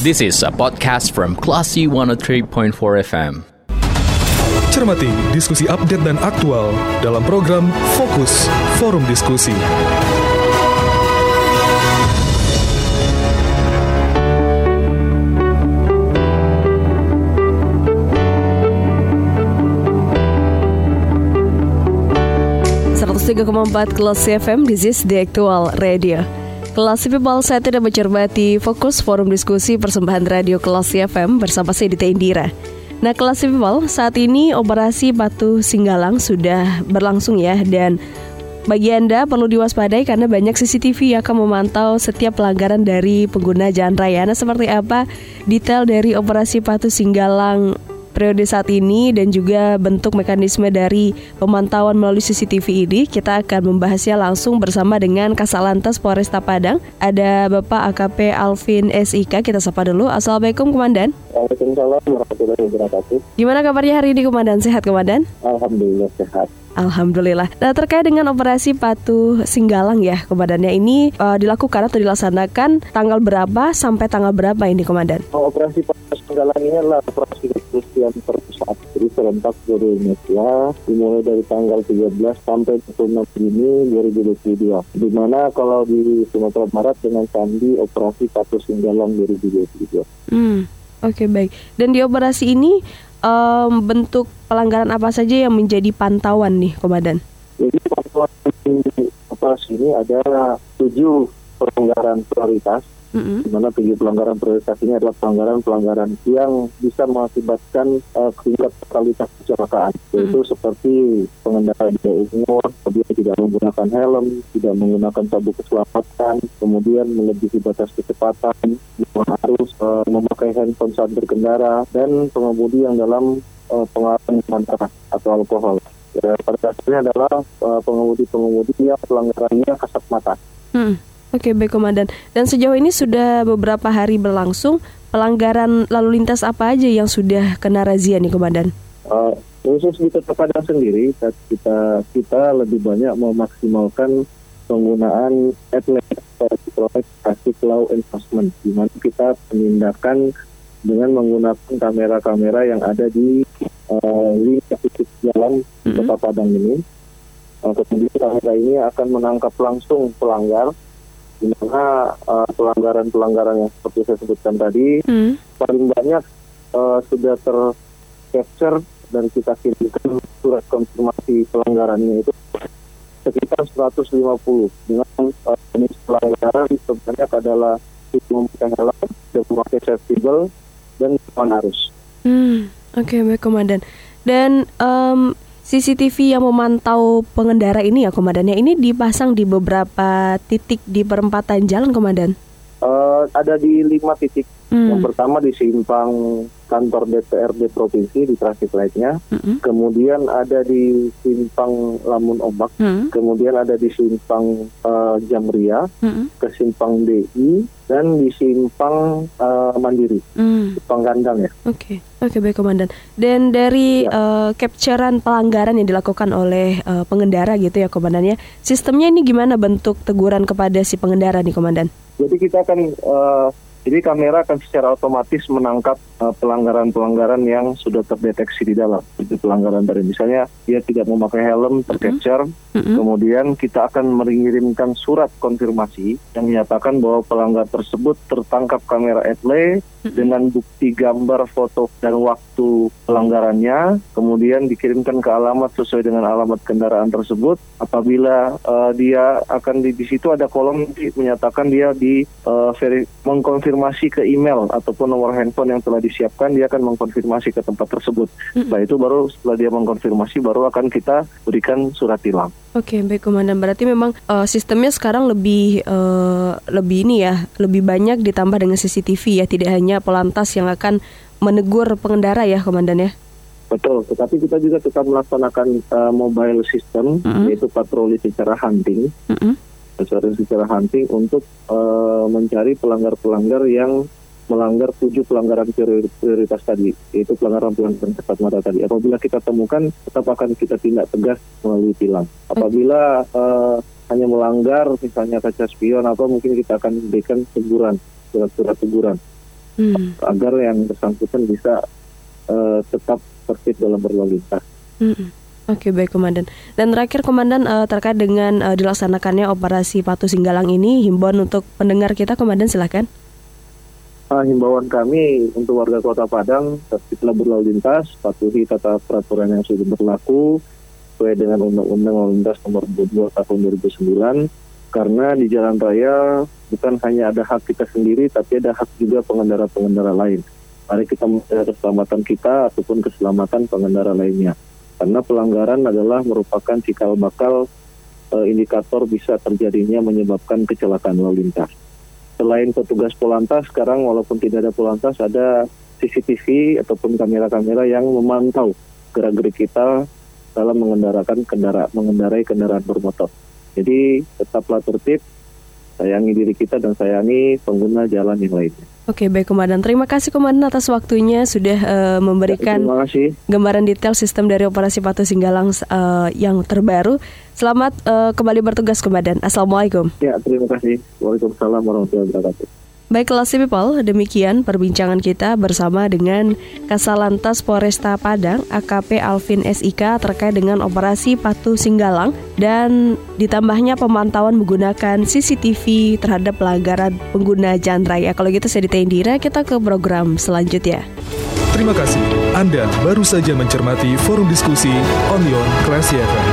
This is a podcast from Classy 103.4 FM. Cermati diskusi update dan aktual dalam program Fokus Forum Diskusi. empat kelas FM, this is the actual radio. Kelas People saya tidak mencermati fokus forum diskusi persembahan radio kelas FM bersama saya Dita Indira. Nah kelas People saat ini operasi Batu Singgalang sudah berlangsung ya dan bagi Anda perlu diwaspadai karena banyak CCTV yang akan memantau setiap pelanggaran dari pengguna jalan raya. Nah seperti apa detail dari operasi Batu Singgalang periode saat ini dan juga bentuk mekanisme dari pemantauan melalui CCTV ini kita akan membahasnya langsung bersama dengan Kasalantas Polresta Padang. Ada Bapak AKP Alvin SIK kita sapa dulu. Assalamualaikum Komandan. Waalaikumsalam warahmatullahi wabarakatuh. Gimana kabarnya hari ini Komandan? Sehat Komandan? Alhamdulillah sehat. Alhamdulillah. Nah terkait dengan operasi Patuh Singgalang ya komandannya ini uh, dilakukan atau dilaksanakan tanggal berapa sampai tanggal berapa ini komandan? Oh, operasi Patuh Singgalang ini adalah operasi kepolisian terpusat jadi serentak seluruh Indonesia dimulai dari tanggal 13 sampai 26 Juni 2022. Di mana kalau di Sumatera Barat dengan Sandi operasi Patuh Singgalang 2022. Hmm. Oke okay, baik. Dan di operasi ini um, bentuk pelanggaran apa saja yang menjadi pantauan nih, Komandan? Jadi pantauan di operasi ini ada tujuh pelanggaran prioritas mm-hmm. di mana tujuh pelanggaran prioritas ini adalah pelanggaran-pelanggaran yang bisa mengakibatkan uh, tingkat fatalitas kecelakaan, mm-hmm. yaitu seperti pengendara di umur, kemudian tidak menggunakan helm, tidak menggunakan sabuk keselamatan, kemudian melebihi batas kecepatan, harus uh, memakai handphone saat berkendara, dan pengemudi yang dalam uh, pengaruh keras atau alkohol. Ya, pada dasarnya adalah pengemudi-pengemudi yang pelanggarannya kasat mata. Hmm. Oke, baik Komandan. Dan sejauh ini sudah beberapa hari berlangsung, pelanggaran lalu lintas apa aja yang sudah kena razia nih Komandan? Uh, khusus di Kota Padang sendiri, kita kita lebih banyak memaksimalkan penggunaan atlet proyek traffic law enforcement, di mana kita penindakan dengan menggunakan kamera-kamera yang ada di uh, titik jalan mm -hmm. Kota Padang ini. Uh, kemudian kamera ini akan menangkap langsung pelanggar di mana uh, pelanggaran-pelanggaran yang seperti saya sebutkan tadi hmm. paling banyak uh, sudah tercapture dan kita kirimkan surat konfirmasi pelanggarannya itu sekitar 150 dengan uh, jenis pelanggaran sebanyak adalah helm, tidak memakai safety belt, dan kawan arus. Hmm, Oke, okay, baik komandan. Dan um, CCTV yang memantau pengendara ini ya komandannya ini dipasang di beberapa titik di perempatan jalan komandan? Uh, ada di lima titik. Hmm. Yang pertama di simpang kantor DPRD provinsi di traffic lightnya, mm-hmm. kemudian ada di simpang Lamun Ombak, mm-hmm. kemudian ada di simpang uh, Jamria, mm-hmm. ke simpang DI, dan di simpang uh, Mandiri, mm. simpang Gandang ya. Oke, okay. oke okay, baik komandan. Dan dari ya. uh, capturean pelanggaran yang dilakukan oleh uh, pengendara gitu ya komandannya, sistemnya ini gimana bentuk teguran kepada si pengendara nih komandan? Jadi kita akan uh, jadi kamera akan secara otomatis menangkap uh, pelanggaran-pelanggaran yang sudah terdeteksi di dalam. Itu pelanggaran dari misalnya dia tidak memakai helm tercapture, mm -hmm. kemudian kita akan mengirimkan surat konfirmasi yang menyatakan bahwa pelanggar tersebut tertangkap kamera etle mm -hmm. dengan bukti gambar, foto dan waktu pelanggarannya, kemudian dikirimkan ke alamat sesuai dengan alamat kendaraan tersebut. Apabila uh, dia akan di, di situ ada kolom menyatakan dia di uh, veri, mengkonfirmasi mengkonfirmasi ke email ataupun nomor handphone yang telah disiapkan, dia akan mengkonfirmasi ke tempat tersebut. Mm-hmm. Setelah itu baru setelah dia mengkonfirmasi baru akan kita berikan surat tilang. Oke, okay, baik komandan. Berarti memang uh, sistemnya sekarang lebih uh, lebih ini ya, lebih banyak ditambah dengan CCTV ya, tidak hanya polantas yang akan menegur pengendara ya, komandan ya. Betul, tetapi kita juga tetap melaksanakan uh, mobile system, mm-hmm. yaitu patroli secara hunting. Mm-hmm secara secara hunting untuk uh, mencari pelanggar-pelanggar yang melanggar tujuh pelanggaran prioritas tadi, yaitu pelanggaran-pelanggaran cepat mata tadi. Apabila kita temukan, tetap akan kita tindak tegas melalui tilang. Apabila uh, hanya melanggar, misalnya kaca spion, apa mungkin kita akan berikan teguran, surat-surat teguran. Hmm. agar yang bersangkutan bisa uh, tetap tertib dalam berlalu lintas. Hmm. Oke baik komandan. Dan terakhir komandan uh, terkait dengan uh, dilaksanakannya operasi Patu Singgalang ini himbauan untuk pendengar kita komandan silahkan. Uh, himbauan kami untuk warga Kota Padang tertiblah berlalu lintas, patuhi tata peraturan yang sudah berlaku sesuai dengan Undang-Undang Lalu Lintas Nomor 22 Tahun 2009 karena di jalan raya bukan hanya ada hak kita sendiri tapi ada hak juga pengendara-pengendara lain. Mari kita menjaga keselamatan kita ataupun keselamatan pengendara lainnya. Karena pelanggaran adalah merupakan cikal bakal e, indikator bisa terjadinya menyebabkan kecelakaan lalu lintas. Selain petugas polantas, sekarang walaupun tidak ada polantas ada CCTV ataupun kamera-kamera yang memantau gerak-gerik kita dalam mengendarakan kendara mengendarai kendaraan bermotor. Jadi tetaplah tertib, sayangi diri kita dan sayangi pengguna jalan yang lainnya. Oke, baik Komandan. Terima kasih Komandan atas waktunya sudah uh, memberikan ya, gambaran detail sistem dari operasi Patu Singgalang uh, yang terbaru. Selamat uh, kembali bertugas Komandan. Assalamualaikum. Ya, terima kasih. Waalaikumsalam warahmatullahi wabarakatuh. Baiklah si people, demikian perbincangan kita bersama dengan Kasalantas Polresta Padang AKP Alvin SIK terkait dengan operasi Patuh Singgalang dan ditambahnya pemantauan menggunakan CCTV terhadap pelanggaran pengguna jalan raya. Kalau gitu saya Dita Indira, kita ke program selanjutnya. Terima kasih. Anda baru saja mencermati forum diskusi Onion Classy FM.